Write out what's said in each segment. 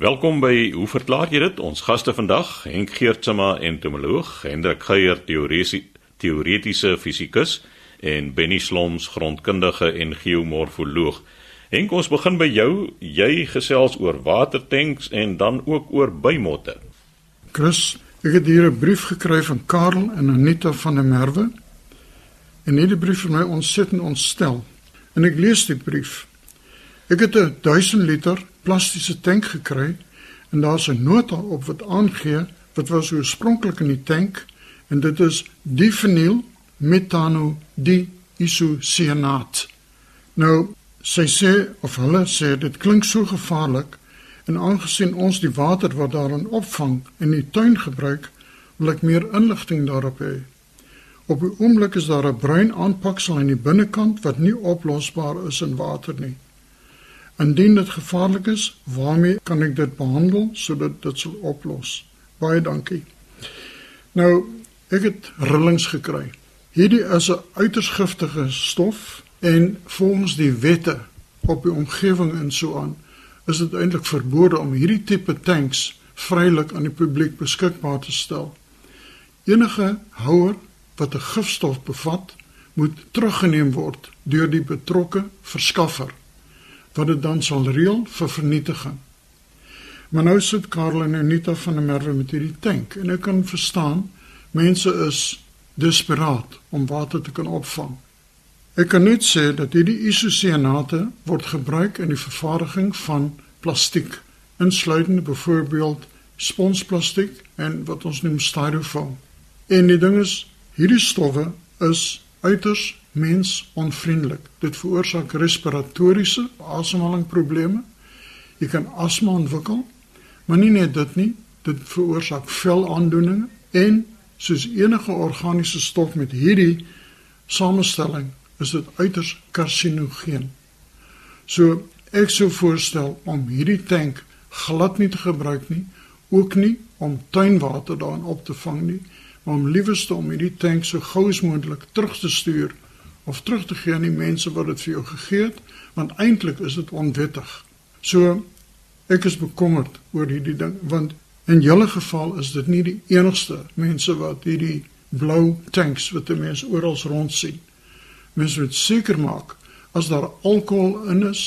Welkom by Hoe verklaar jy dit? Ons gaste vandag, Henk Geertsma, entomoloog, Hendrik Geier, teoretiese fisikus en Benny Sloms, grondkundige en geomorfoloog. Henk, ons begin by jou. Jy gesels oor watertanks en dan ook oor bymotte. Chris, ek het hier 'n brief gekry van Karel en Anita van der Merwe. En hierdie brief het my ontsettend ontstel. En ek lees die brief. Ek het 'n 1000 liter plastiese tank gekry en daar's 'n nota op wat aangee wat was oorspronklik in die tank en dit is difenyl metano diisocyanaat. Nou sy sê of hulle sê dit klink so gevaarlik en aangesien ons die water wat daarin opvang in die tuin gebruik, wil ek meer inligting daarop hê. Op die oomblik is daar 'n bruin aanpaksel aan die binnekant wat nie oplosbaar is in water nie. Indien dit gevaarlik is, waarmee kan ek dit behandel sodat dit sal oplos? Baie dankie. Nou, ek het rillings gekry. Hierdie is 'n uiters giftige stof en volgens die wette op die omgewing en so aan is dit eintlik verbode om hierdie tipe tanks vrylik aan die publiek beskikbaar te stel. Enige houer wat 'n gifstof bevat, moet teruggeneem word deur die betrokke verskaffer wat dit dan sal reël vir vernietiging. Maar nou sit Karel en Anita van der Merwe met hierdie tank en ek kan verstaan mense is desperaat om water te kan opvang. Ek kan net sê dat hierdie isocyanate word gebruik in die vervaardiging van plastiek, insluitende byvoorbeeld sponsplastiek en wat ons noem styrofoam. En die ding is, hierdie stowwe is uiters mensonvriendelik. Dit veroorsaak respiratoriese asemhalingsprobleme. Jy kan asma ontwikkel, maar nie net dit nie, dit veroorsaak velaandoeninge en soos enige organiese stof met hierdie samestelling is dit uiters karsinogeen. So ek sou voorstel om hierdie tank glad nie te gebruik nie, ook nie om tuinwater daarin op te vang nie, maar om liewerste om hierdie tank so gou as moontlik terug te stuur of terug te gee aan die mense wat dit vir jou gegee het, want eintlik is dit onwettig. So ek is bekommerd oor hierdie ding want In julle geval is dit nie die enigste mense wat hierdie blou tanks wat die mense oral rond sien. Mense moet seker maak as daar alkohol in is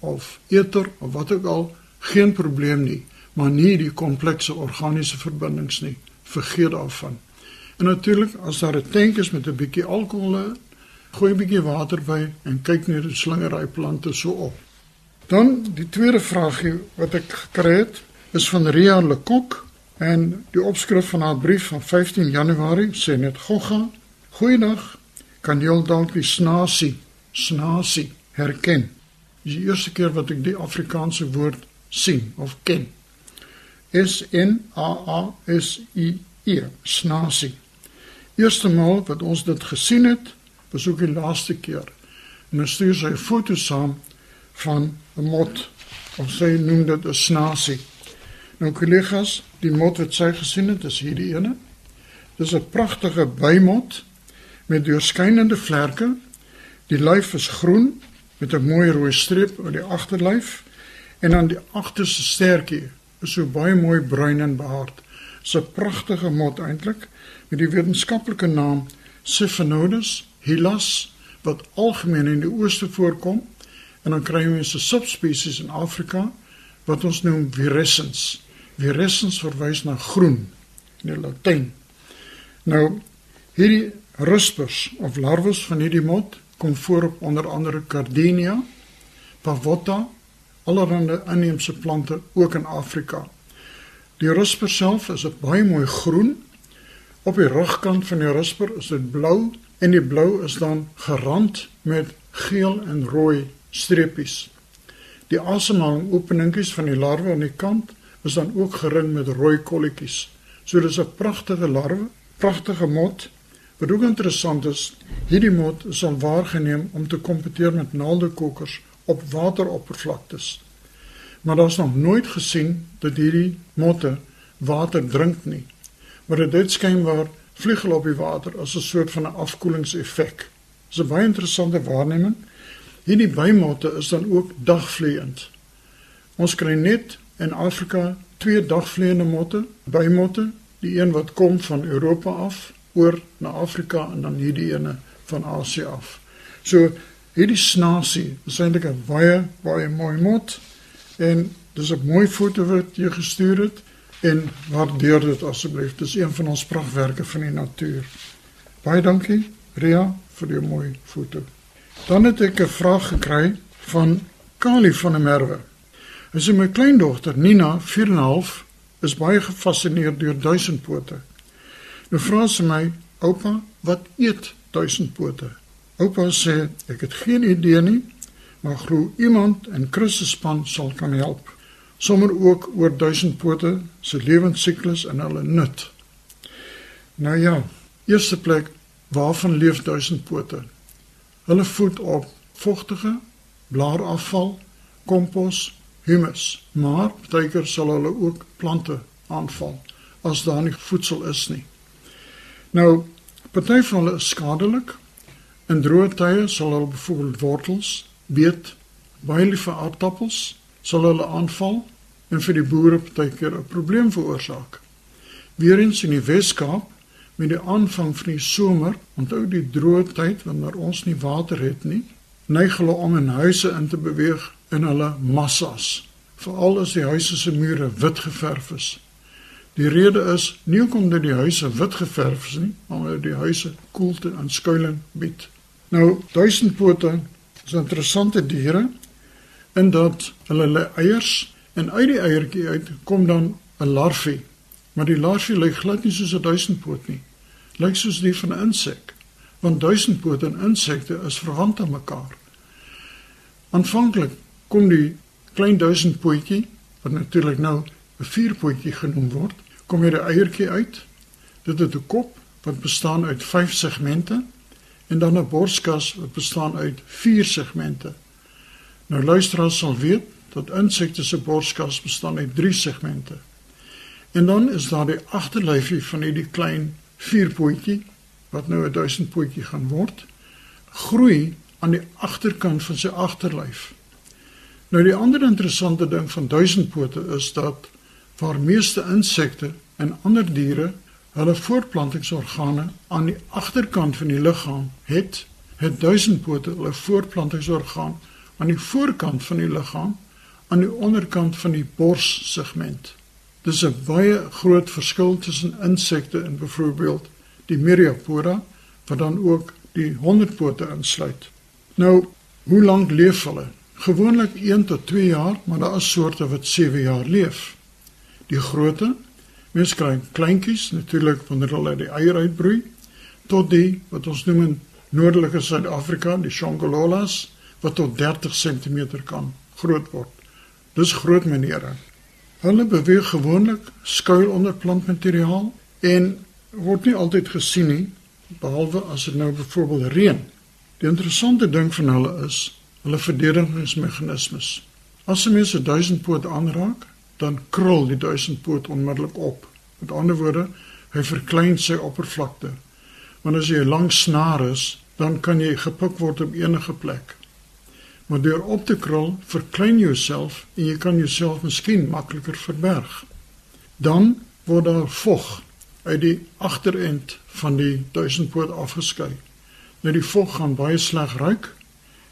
of eter of wat ook al, geen probleem nie, maar nie die komplekse organiese verbindings nie. Vergeet daarvan. En natuurlik as daar 'n tank is met 'n bietjie alkohol in, gooi 'n bietjie water by en kyk net die slingery plante so op. Dan die tweede vraagie wat ek gekry het, is van Ria Lekok en die opskrif van haar brief van 15 Januarie sê net gogga goeiedag. Kan jy dalk die snasie snasie herken? Dis die eerste keer wat ek die Afrikaanse woord sien of ken. S N A A S I E snasie. Eerste maal wat ons dit gesien het was ook die laaste keer en ons stuur sy foto saam van 'n mot of sy noem dit 'n snasie Nou kollegas, die mot wat sy gesien het, is hierdie ene. Dis 'n pragtige bymot met deurskynende vlerke. Die lyf is groen met 'n mooi rooi streep oor die agterlyf en aan die agterste stertjie is so baie mooi bruin en behaard. Dis 'n pragtige mot eintlik met die wetenskaplike naam Siphonodes hylas wat algemeen in die ooste voorkom en dan kry jy 'n subspesies in Afrika wat ons noem virescens. Virescens verwys na groen in die Latyn. Nou hierdie ruspers of larwes van hierdie mot kom voor op onder andere Gardenia, Pavotta, allerlei inheemse plante ook in Afrika. Die rusper self is 'n baie mooi groen. Op die rugkant van die rusper is dit blou en die blou is dan gerand met geel en rooi streepies. Die asemhaling openingkies van die larwe aan die kant is dan ook gering met rooi kolletjies. So dis 'n pragtige larwe, pragtige mot. Wat ook interessant is, hierdie mot is al waargeneem om te kompeteer met naaldekokkers op wateroppervlaktes. Maar daar's nog nooit gesien dat hierdie motte water drink nie. Maar dit skynbaar vlieg hulle op die water as 'n soort van 'n afkoelingseffek. Dis 'n baie interessante waarneming. Hierdie bymotte is dan ook dagvleiend. Ons kry net in Afrika twee dagvleiende motte, bymotte, die een wat kom van Europa af oor na Afrika en dan hierdie ene van Asië af. So hierdie snasie is eintlik 'n baie baie mooi mot en dis 'n mooi foto wat jy gestuur het en waardeer dit asseblief. Dis een van ons pragtwerke van die natuur. Baie dankie Ria vir die mooi foto. Dan het ek 'n vraag gekry van Kali van der Merwe. Hy sê my kleindogter Nina, 4 en 'n half, is baie gefassineerd deur duisendpote. Nou vra sy my, "Oupa, wat eet duisendpote?" Oupa sê, "Ek het geen idee nie, maar glo iemand in Christus span sal kan help." Sommer ook oor duisendpote se lewensiklus en hulle nut. Nou ja, eerste plek, waarvan leef duisendpote? Hulle voed op vogtige blaarafval, kompos, humus, maar partykeer sal hulle ook plante aanval as daar nie voedsel is nie. Nou, party van hulle is skadelik. In droë tye sal hulle byvoorbeeld wortels, beet, baie lief vir aardappels sal hulle aanval en vir die boere partykeer 'n probleem veroorsaak. Weerens in die Weskaap met die aanvang van die somer, onthou die droë tyd wanneer ons nie water het nie, neig hulle om in huise in te beweeg in hulle massas, veral as die huise se mure wit geverf is. Die rede is nie hoekom dat die huise wit geverf is nie, maar omdat die huise koelte en skuilings bied. Nou, duisendpote is interessante diere in dat hulle lê eiers en uit die eiertjie uit kom dan 'n larwe. Maar die larwe lyk glad nie soos 'n duisendpoot nie. Lyk soos die van 'n insek, want duisendpote en insekte is verwant aan mekaar. Aanvanklik kom die klein duisendpootjie wat natuurlik nou 'n vierpootjie genoem word, kom hier 'n eiertjie uit. Dit het 'n kop wat bestaan uit 5 segmente en dan 'n borskas wat bestaan uit 4 segmente. Nou luisteraars sal weet dat insekte se borskas bestaan uit 3 segmente. En dan is daar die agterlyfie van hierdie klein vierpootjie wat nou 'n duisendpootjie gaan word, groei aan die agterkant van sy agterlyf. Nou die ander interessante ding van duisendpote is dat waar meeste insekte en ander diere hulle voortplantingsorgane aan die agterkant van die liggaam het, het duisendpote hulle voortplantingsorgaan aan die voorkant van die liggaam aan die onderkant van die borssegment. Dis 'n baie groot verskil tussen insekte en byvoorbeeld die Myriapoda wat dan ook die honderdpote insluit. Nou, hoe lank leef hulle? Gewoonlik 1 tot 2 jaar, maar daar is soorte wat 7 jaar leef die grootte. Mens kry kleintjies natuurlik wanneer hulle die eier uitbroei tot die wat ons noem in noordelike Suid-Afrika die Shongololas wat tot 30 cm kan groot word. Dis groot menere. Hulle beweeg gewoonlik skuil onder plantmateriaal en word nie altyd gesien nie behalwe as dit nou byvoorbeeld reën. Die interessante ding van hulle is hulle verdedigingsmeganismes. As 'n mens 'n duisendpoot aanraak, dan krul die duisendpoot onmiddellik op. Met ander woorde, hy verklein sy oppervlakte. Want as jy 'n lang snaar is, dan kan jy gepik word op enige plek. Maar deur op te krul, verklein jy jouself en jy kan jouself miskien makliker verberg. Dan word daar vog uit die agterend van die duisendpoot afgeskei. Nou die vog gaan baie sleg ruik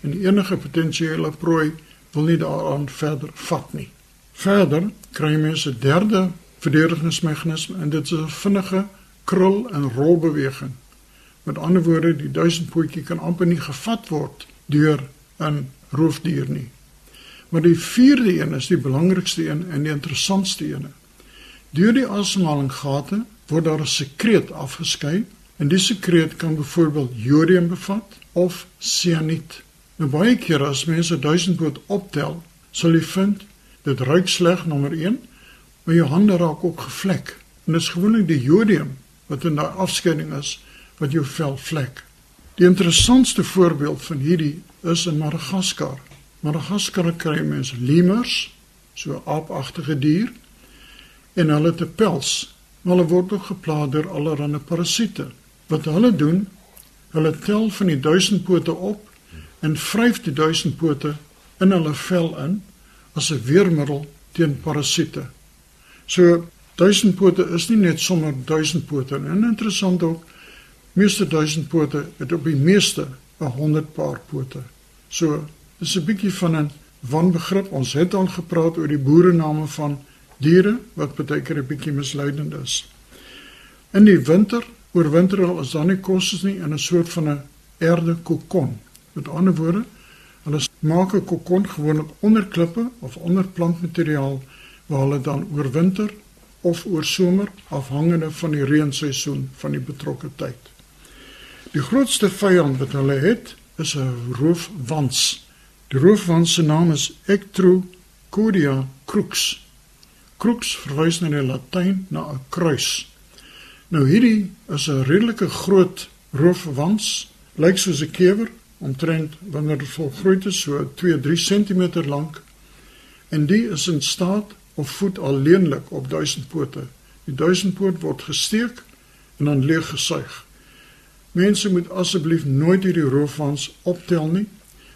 en enige potensiële prooi wil nie daaraan verder vat nie. Verder kry mens 'n derde verdedigingsmeganisme en dit is 'n vinnige krul en rolbeweging. Met ander woorde, die duisendpootjie kan amper nie gevat word deur 'n roofdier nie. Maar die vierde een is die belangrikste een en die interessantste een. Deur die asemhalingsgate word daar 'n sekreet afgeskei en die sekreet kan byvoorbeeld jodium bevat of sianiet. Nou baie kere as mense duisendpoot optel, sal jy vind Dit ruik sleg nommer 1, maar jou hande raak ook gevlek. En dit is gewoonlik die jodium wat in daai afskeiding is wat jou vel vlek. Die interessantste voorbeeld van hierdie is in Madagaskar. Madagaskar kry mense lemurs, so 'n aapagtige dier, en hulle te pels. Hulle word ook geplaag deur allerlei parasiete. Wat hulle doen, hulle tel van die duisendpote op en vryf die duisendpote in hulle vel in as 'n weermiddel teen parasiete. So duisendpote is nie net sommer duisendpote nie. En interessant ook, meeste duisendpote het op die meeste 'n 100 paar pote. So dis 'n bietjie van 'n wanbegrip. Ons het al gepraat oor die boerename van diere wat baie keer 'n bietjie misleidend is. In die winter, oorwinter hulle as dan nie kos nie in 'n soort van 'n erde kokon. Met ander woorde, hulle maak 'n kokon gewoonlik onder klippe of onder plantmateriaal waar hulle dan oorwinter of oor somer afhangende van die reenseisoen van die betrokke tyd. Die grootste vyand wat hulle het, is 'n roofwans. Die roofwans se naam is Ectrocodia crux. Crux verwys na die Latyn na 'n kruis. Nou hierdie is 'n redelike groot roofwans, lyk soos 'n kewer, omtrent wanneer dit volgroei is so 2-3 cm lank en die is in staat of voet alleenlik op duisendpote. Die duisendpoot word gesteek en dan leeg gesuig. Mense moet asseblief nooit hierdie roofvans optel nie,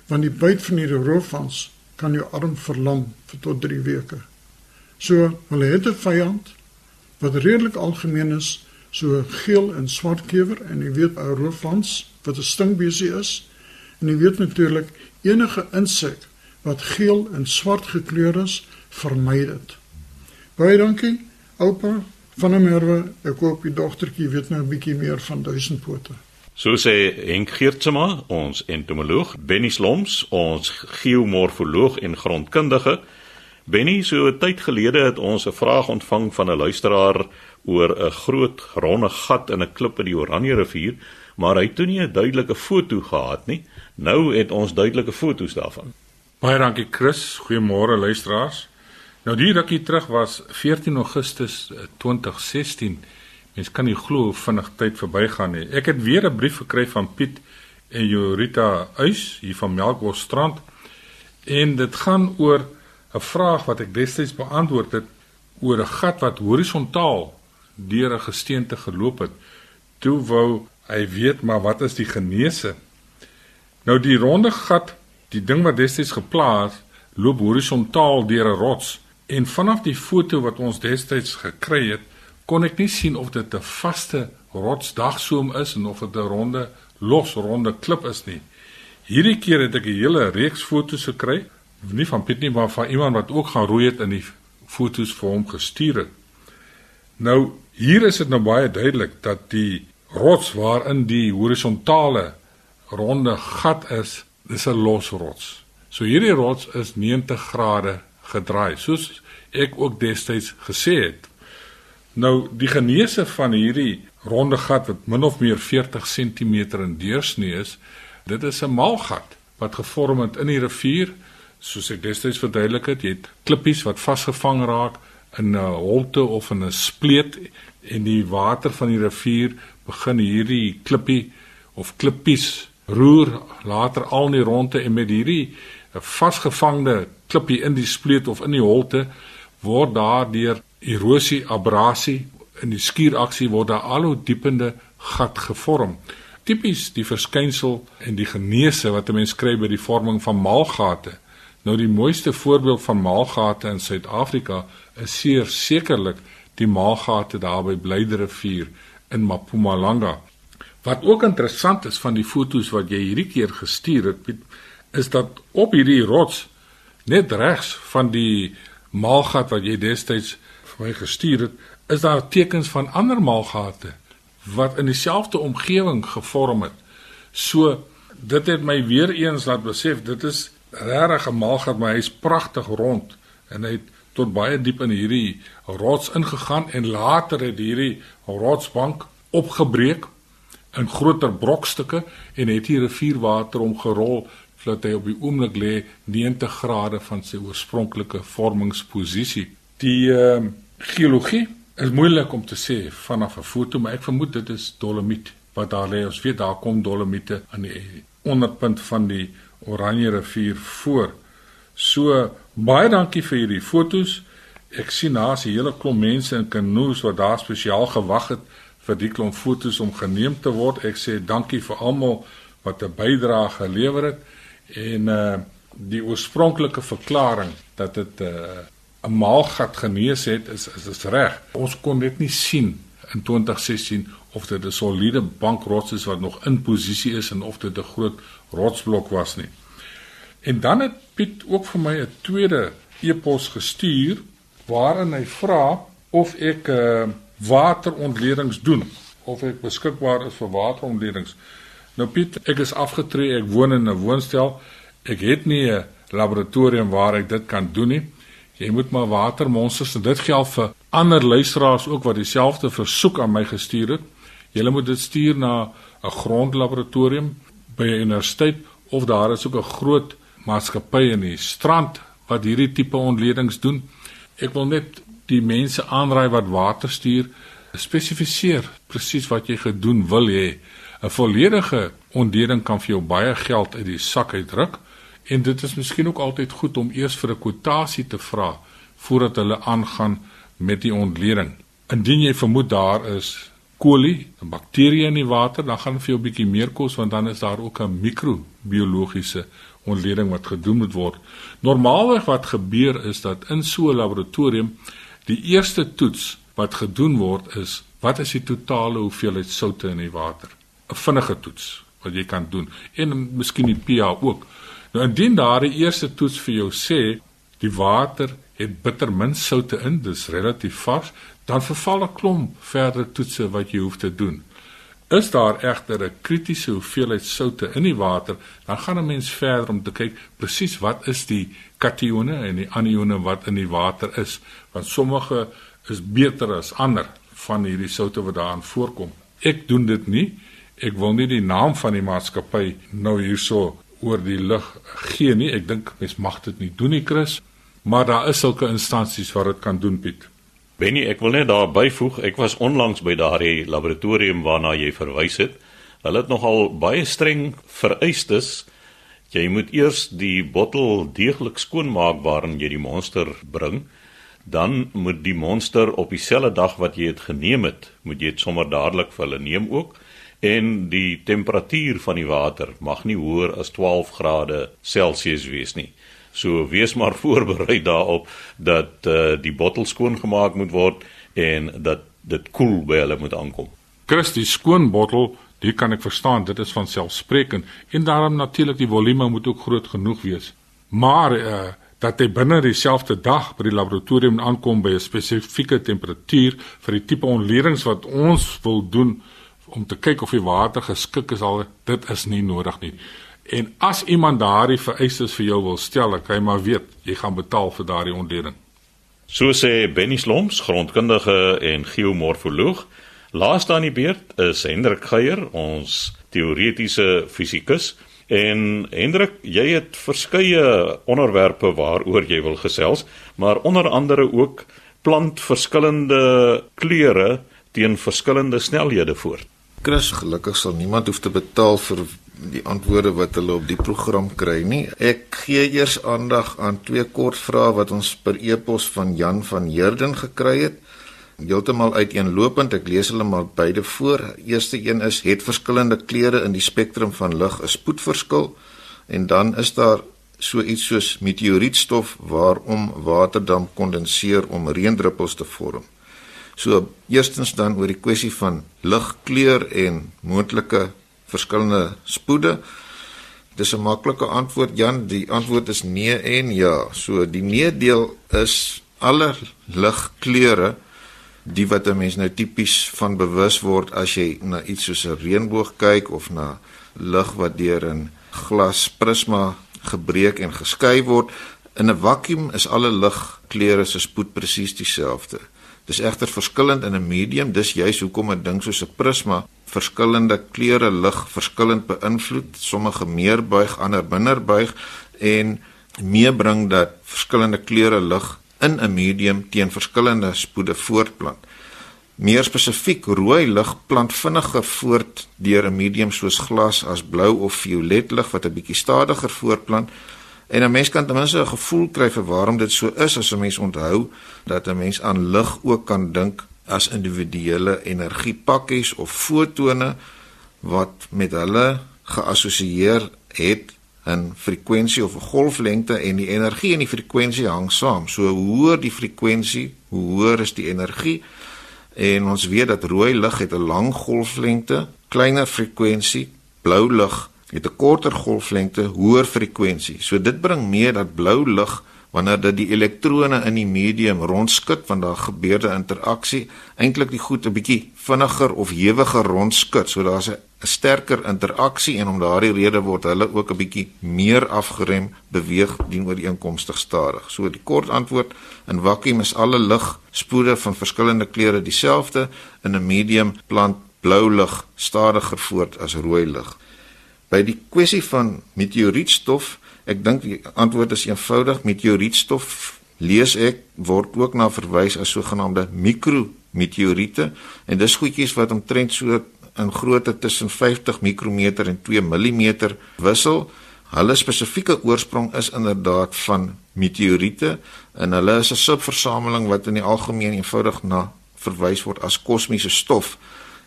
want die byt van hierdie roofvans kan jou arm verlam vir tot 3 weke. So, hulle het 'n vyand wat redelik algemeen is, so geel en swart kewer en jy weet 'n roofvans wat 'n stingbesie is en jy weet natuurlik enige insek wat geel en swart gekleur is, vermy dit. Baie dankie, oupa van der Merwe. Ek hoop die dogtertjie weet nou 'n bietjie meer van duisendpote. So sê Henk Geertsma, ons entomoloog, Benny Sloms, ons geomorfoloog en grondkundige. Benny, so 'n tyd gelede het ons 'n vraag ontvang van 'n luisteraar oor 'n groot ronde gat in 'n klip in die Oranje rivier, maar hy het toe nie 'n duidelike foto gehad nie. Nou het ons duidelike foto's daarvan. Baie dankie Chris. Goeiemôre luisteraars. Nou die rukkie terug was 14 Augustus 2016. Mens kan nie glo hoe vinnig tyd verbygaan nie. Ek het weer 'n brief gekry van Piet en Jorita Uys hier van Melkbos Strand en dit gaan oor 'n vraag wat ek destyds beantwoord het oor 'n gat wat horisontaal deur 'n gesteente geloop het. Toe wou hy weet maar wat is die geneese? Nou die ronde gat, die ding wat destyds geplaas, loop horisontaal deur 'n rots. En vanaf die foto wat ons destyds gekry het, kon ek nie sien of dit 'n vaste rotsdagsoom is en of dit 'n ronde losronde klip is nie. Hierdie keer het ek 'n hele reeks foto's gekry, nie van Piet nie, maar van iemand wat ook gaan roei het in die foto's vir hom gestuur het. Nou, hier is dit nou baie duidelik dat die rots waarin die horisontale ronde gat is, dis 'n losrots. So hierdie rots is 90 grade gedraai soos ek ook destyds gesê het. Nou die geneese van hierdie ronde gat wat min of meer 40 cm in deursnee is, dit is 'n maalgat wat gevorm het in die rivier. Soos ek destyds verduidelik het, jy het klippies wat vasgevang raak in 'n holte of in 'n spleet en die water van die rivier begin hierdie klippie of klippies roer later al in die ronde en met hierdie vasgevangde klippie in die spleet of in die holte word daardeur erosie, abrasie in die skuuraksie word daar al hoe diepende gat gevorm. Tipies die verskynsel en die geneese wat 'n mens kry by die vorming van maalgate. Nou die mooiste voorbeeld van maalgate in Suid-Afrika is seer sekerlik die maalgate daar by Blyderivier in Mpumalanga. Wat ook interessant is van die fotos wat jy hierdie keer gestuur het, Piet, is dat op hierdie rots net regs van die maalgat wat jy destyds vir my gestuur het, is daar tekens van ander maalgate wat in dieselfde omgewing gevorm het. So dit het my weer eens laat besef dit is regtig 'n maalgat, maar hy's pragtig rond en hy het tot baie diep in hierdie rots ingegaan en later het hierdie rotsbank opgebreek in groter brokstukke en het hier rivierwater omgerol dat hy op die oomblik lê 90 grade van sy oorspronklike vormingsposisie. Die uh, geologie is moeilik om te sê vanaf 'n foto, maar ek vermoed dit is dolomiet wat daar lê. Ons weet daar kom dolomiete aan die onderpunt van die Oranje rivier voor. So baie dankie vir hierdie fotos. Ek sien daar's 'n hele klomp mense in kanoes wat daar spesiaal gewag het vir die klomp fotos om geneem te word. Ek sê dankie vir almal wat 'n bydrae gelewer het en uh die oorspronklike verklaring dat dit 'n uh, 'n maalgat genees het, is is dit reg. Ons kon dit nie sien in 2016 of dit 'n soliede bankrots is wat nog in posisie is en of dit 'n groot rotsblok was nie. En dan het Piet ook vir my 'n tweede e-pos gestuur waarin hy vra of ek uh, waterontledings doen of ek beskikbaar is vir waterontledings. Nou Piet, ek is afgetree, ek woon in 'n woonstel. Ek het nie 'n laboratorium waar ek dit kan doen nie. Jy moet maar watermonsters en dit geld vir ander luisteraars ook wat dieselfde versoek aan my gestuur het. Jy moet dit stuur na 'n grondlaboratorium by 'n universiteit of daar is ook 'n groot maatskappy in die strand wat hierdie tipe ontledings doen. Ek wil net die mense aanraai wat water stuur spesifiseer presies wat jy gedoen wil hê. 'n Volledige ontleding kan vir jou baie geld uit die sak uitdruk en dit is miskien ook altyd goed om eers vir 'n kwotasie te vra voordat hulle aangaan met die ontleding. Indien jy vermoed daar is kolie, 'n bakterie in die water, dan gaan vir jou 'n bietjie meer kos want dan is daar ook 'n microbiologiese ontleding wat gedoen moet word. Normaalweg wat gebeur is dat in so 'n laboratorium die eerste toets wat gedoen word is wat is die totale hoeveelheid soutte in die water? 'n Vinnige toets wat jy kan doen en miskien die pH ook. Nou indien daardie eerste toets vir jou sê die water het bitter min soutte in, dis relatief vars, dan verval 'n klomp verdere toetse wat jy hoef te doen. Is daar egter 'n kritiese hoeveelheid soutte in die water, dan gaan 'n mens verder om te kyk presies wat is die katione en die anione wat in die water is, want sommige is beter as ander van hierdie soutte wat daarin voorkom. Ek doen dit nie. Ek wil nie die naam van die maatskappy nou hierso oor die lug gee nie. Ek dink mens mag dit nie doen nie, Chris, maar daar is sulke instansies wat dit kan doen, Piet. Benny, ek wil net daar byvoeg, ek was onlangs by daardie laboratorium waarna jy verwys het. Hulle het nogal baie streng vereistes. Jy moet eers die bottel deeglik skoonmaak waarin jy die monster bring. Dan moet die monster op dieselfde dag wat jy dit geneem het, moet jy dit sommer dadelik vir hulle neem ook en die temperatuur van die water mag nie hoër as 12 grade Celsius wees nie. So wees maar voorberei daarop dat uh, die bottel skoon gemaak moet word en dat dit koel by hulle moet aankom. Christie skoon bottel, dit kan ek verstaan, dit is van selfsprekend en daarom natuurlik die volume moet ook groot genoeg wees. Maar uh, dat hy binne dieselfde dag by die laboratorium aankom by 'n spesifieke temperatuur vir die tipe ontledings wat ons wil doen om te kyk of die water geskik is al dit is nie nodig nie. En as iemand daardie vereistes vir jou wil stel, dan kan jy maar weet jy gaan betaal vir daardie ontleding. So sê Benny Sloms, grondkundige en geomorfoloog. Laaste aan die beurt is Hendrik Geier, ons teoretiese fisikus. En Hendrik, jy het verskeie onderwerpe waaroor jy wil gesels, maar onder andere ook plant verskillende kleure teen verskillende snelhede voort. Chris, gelukkig sal niemand hoef te betaal vir die antwoorde wat hulle op die program kry nie. Ek gee eers aandag aan twee kort vrae wat ons per e-pos van Jan van Heerden gekry het. Heeltemal uiteenlopend, ek lees hulle maar beide voor. Eerste een is het verskillende kleure in die spektrum van lig 'n spoedverskil en dan is daar so iets soos meteorietstof waarom waterdamp kondenseer om reendruppels te vorm. So eerstens dan oor die kwessie van ligkleur en moontlike verskillende spoede. Dis 'n maklike antwoord Jan, die antwoord is nee en ja. So die nee deel is alle ligkleure die wat 'n mens nou tipies van bewus word as jy na iets soos 'n reënboog kyk of na lig wat deur 'n glasprisma gebreek en geskei word. In 'n vakuum is alle ligkleure se spoed presies dieselfde. Dis egter verskillend in 'n medium, dis juis hoekom 'n ding soos 'n prisma verskillende kleure lig verskillend beïnvloed, sommige meer buig, ander minder buig en meebring dat verskillende kleure lig in 'n medium teen verskillende spoede voortplant. Meer spesifiek, rooi lig plant vinniger voort deur 'n medium soos glas as blou of violet lig wat 'n bietjie stadiger voortplant. En 'n mens kan ten minste 'n gevoel kry vir waarom dit so is as 'n mens onthou dat 'n mens aan lig ook kan dink as individuele energiepakkies of fotone wat met hulle geassosieer het in frekwensie of 'n golflengte en die energie en die frekwensie hang saam. So hoe hoër die frekwensie, hoe hoër is die energie. En ons weet dat rooi lig het 'n lang golflengte, kleiner frekwensie, blou lig het 'n korter golflengte, hoër frekwensie. So dit bring mee dat blou lig wanneer dit die elektrone in die medium rondskud want daar gebeur 'n interaksie, eintlik die goed 'n bietjie vinniger of hewiger rondskud, so daar's 'n sterker interaksie en om daardie rede word hulle ook 'n bietjie meer afgerem beweeg teenooreenkomstig stadig. So die kort antwoord in vakuum is alle ligspoede van verskillende kleure dieselfde, in 'n medium plant blou lig stadiger voort as rooi lig. By die kwessie van meteorietstof, ek dink die antwoord is eenvoudig. Meteorietstof lees ek word ook na verwys as sogenaamde mikrometeoriete en dis goedjies wat omtrent so in grootte tussen 50 mikrometer en 2 mm wissel. Hulle spesifieke oorsprong is inderdaad van meteoriete en hulle is 'n subversameling wat in die algemeen eenvoudig na verwys word as kosmiese stof.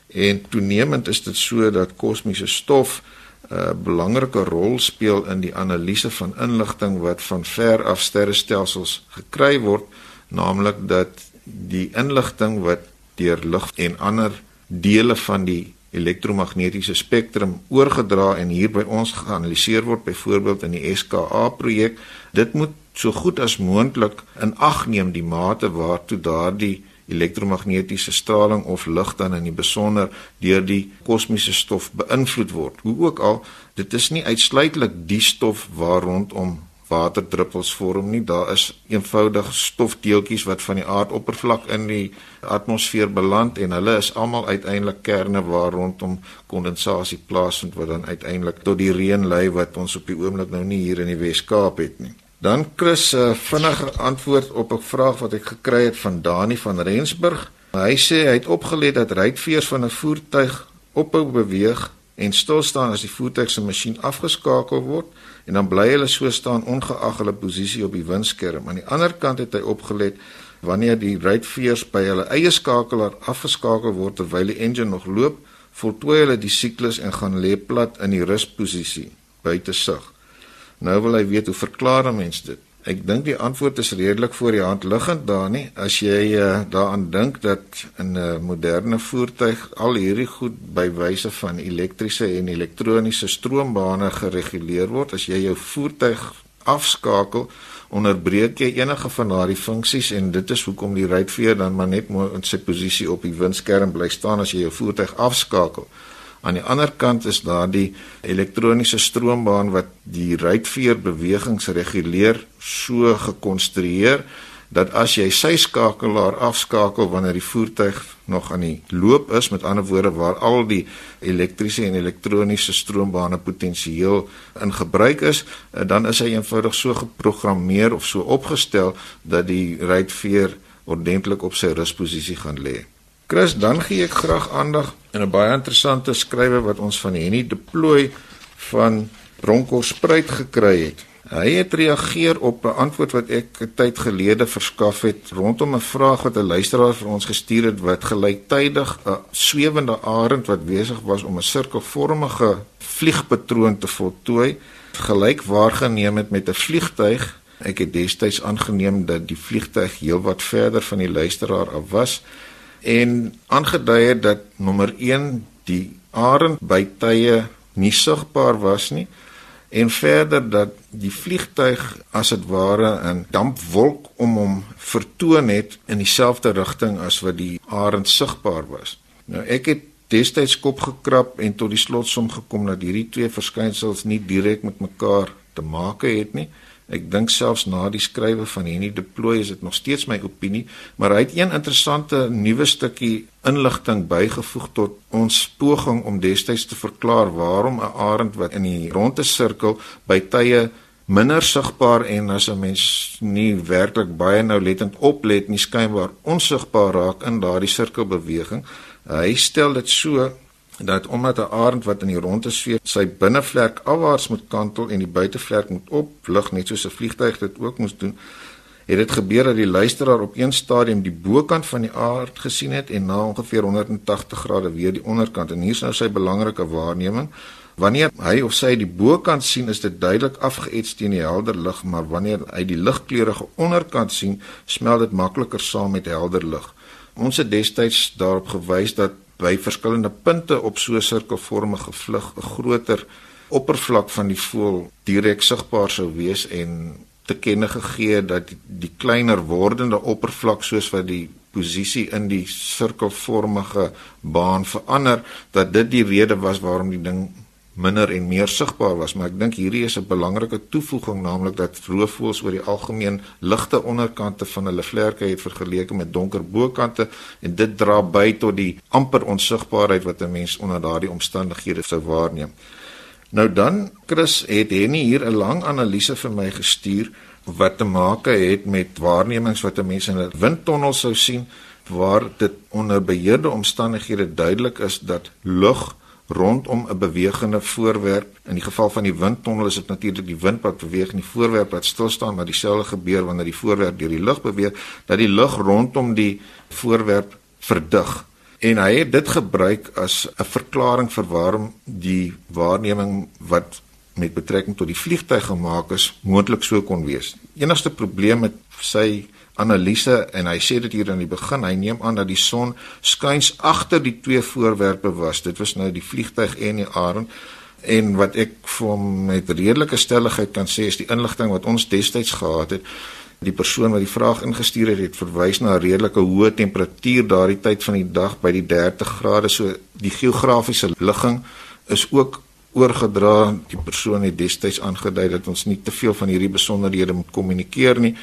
En toenemend is dit so dat kosmiese stof 'n uh, belangrike rol speel in die analise van inligting wat van ver af sterrestelsels gekry word, naamlik dat die inligting wat deur lig en ander dele van die elektromagnetiese spektrum oorgedra en hier by ons geanaliseer word byvoorbeeld in die SKA projek dit moet so goed as moontlik in ag neem die mate waartoe daardie elektromagnetiese straling of lig dan in die besonder deur die kosmiese stof beïnvloed word. Hoe ook al, dit is nie uitsluitlik die stof waar rondom waterdruppels vorm nie. Daar is eenvoudig stofdeeltjies wat van die aardoppervlak in die atmosfeer beland en hulle is almal uiteindelik kerne waar rondom kondensasie plaasvind wat dan uiteindelik tot die reën lei wat ons op die oomblik nou nie hier in die Wes-Kaap het nie. Dan Chris 'n uh, vinnige antwoord op 'n vraag wat ek gekry het van Dani van Rensburg. Hy sê hy het opgelet dat ruitveers van 'n voertuig ophou beweeg en stil staan as die voertuig se masjien afgeskakel word en dan bly hulle so staan ongeag hulle posisie op die windskerm. Aan die ander kant het hy opgelet wanneer die ruitveers by hulle eie skakelaar afgeskakel word terwyl die engine nog loop, voltooi hulle die siklus en gaan lê plat in die rusposisie buite sig. Nou wil hy weet hoe verklaar 'n mens dit? Ek dink die antwoord is redelik voor die hand liggend daar nie. As jy uh, daaraan dink dat in 'n uh, moderne voertuig al hierdie goed by wyse van elektriese en elektroniese stroombane gereguleer word, as jy jou voertuig afskakel, onderbreek jy enige van daardie funksies en dit is hoekom die ruitveer dan maar net in sy posisie op die windskerm bly staan as jy jou voertuig afskakel. Aan die ander kant is daar die elektroniese stroombaan wat die ruitveer bewegings reguleer so gekonstrueer dat as jy sy skakelaar afskakel wanneer die voertuig nog aan die loop is met ander woorde waar al die elektriese en elektroniese stroombane potensieel in gebruik is eh, dan is hy eenvoudig so geprogrammeer of so opgestel dat die ruitveer ordentlik op sy rusposisie gaan lê. Chris, dan gee ek graag aandag aan 'n baie interessante skrywe wat ons van Henny deploy van Bronkhorstspruit gekry het. Hy het reageer op 'n antwoord wat ek 'n tyd gelede verskaf het rondom 'n vraag wat 'n luisteraar vir ons gestuur het wat gelyktydig 'n swewende arend wat besig was om 'n sirkelvormige vliegpatroon te voltooi gelyk waargeneem het met 'n vliegtyg. Ek het destyds aangeneem dat die vliegtyg heelwat verder van die luisteraar af was en aangedui het dat nommer 1 die arend by tye nie sigbaar was nie en verder dat die vliegtyg as dit ware 'n dampwolk om hom vertoon het in dieselfde rigting as wat die arend sigbaar was. Nou ek het destyds kop gekrap en tot die slotsom gekom dat hierdie twee verskynsels nie direk met mekaar te maak het nie. Ek dink selfs na die skrywe van Henny Deploy is dit nog steeds my opinie, maar hy het een interessante nuwe stukkie inligting bygevoeg tot ons poging om destyds te verklaar waarom 'n arend wat in die ronde sirkel by tye minder sigbaar en as 'n mens nie werklik baie nouletend oplet nie skynbaar onsigbaar raak in daardie sirkelbeweging. Hy stel dit so dat omdat 'n arend wat in die ronde sweef, sy binnevlek afwaarts moet kantel en die buitevlek moet opvlug net soos 'n vliegtyg dit ook moes doen, het dit gebeur dat die luisteraar op een stadium die bokant van die aard gesien het en na ongeveer 180 grade weer die onderkant en hier's nou sy belangrike waarneming Wanneer hy of sy die bokant sien, is dit duidelik afgeets teen die helder lig, maar wanneer hy die ligkleurige onderkant sien, smelt dit makliker saam met helder lig. Ons het destyds daarop gewys dat by verskillende punte op so 'n sirkelvormige vlug 'n groter oppervlak van die voël direk sigbaar sou wees en te kenne gegee dat die, die kleiner wordende oppervlak soos wat die posisie in die sirkelvormige baan verander dat dit die rede was waarom die ding minder en meer sigbaar was maar ek dink hierdie is 'n belangrike toevoeging naamlik dat roofvoëls oor die algemeen ligte onderkante van hulle vlerke het vergeleke met donker bokante en dit dra by tot die amper onsigbaarheid wat 'n mens onder daardie omstandighede sou waarneem. Nou dan Chris het Henny hier 'n lang analise vir my gestuur wat te maak het met waarnemings wat 'n mens in 'n windtonnel sou sien waar dit onder beheerde omstandighede duidelik is dat lug rondom 'n bewegende voorwerp in die geval van die windtonnel is dit natuurlik die wind wat beweeg en die voorwerp wat stil staan maar dieselfde gebeur wanneer die voorwerp deur die lug beweeg dat die lug rondom die voorwerp verdig en hy het dit gebruik as 'n verklaring vir waarom die waarneming wat met betrekking tot die vliegtyg gemaak is moontlik so kon wees. Enigste probleem met sy analise en hy sê dit hier aan die begin, hy neem aan dat die son skuins agter die twee voorwerpe was. Dit was nou die vliegtyg en die arend en wat ek vir hom met redelike stelligheid kan sê is die inligting wat ons destyds gehad het. Die persoon wat die vraag ingestuur het, het verwys na 'n redelike hoë temperatuur daardie tyd van die dag by die 30 grade. So die geografiese ligging is ook oorgedra. Die persoon het destyds aangedui dat ons nie te veel van hierdie besonderhede moet kommunikeer nie.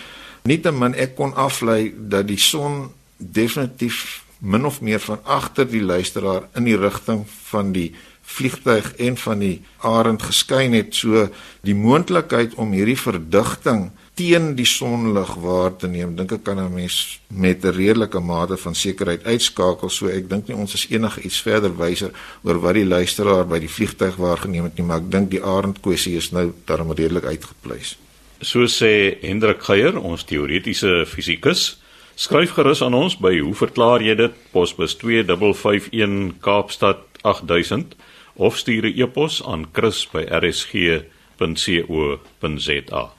Nietemin ek kon aflei dat die son definitief min of meer van agter die luisteraar in die rigting van die vliegtuig en van die arend geskyn het. So die moontlikheid om hierdie verdigting teen die sonlig waar te neem dink ek kan 'n mens met 'n redelike mate van sekerheid uitskakel. So ek dink nie ons is enige iets verder wyser oor wat die luisteraar by die vliegtuig waargeneem het nie maar ek dink die arend kwessie is nou daarom redelik uitgepleis So sê Hendrik Geier, ons teoretiese fisikus, skryf gerus aan ons by hoe verklaar jy dit? Posbus 2551 Kaapstad 8000 of stuur 'n e-pos aan chris@rsg.co.za.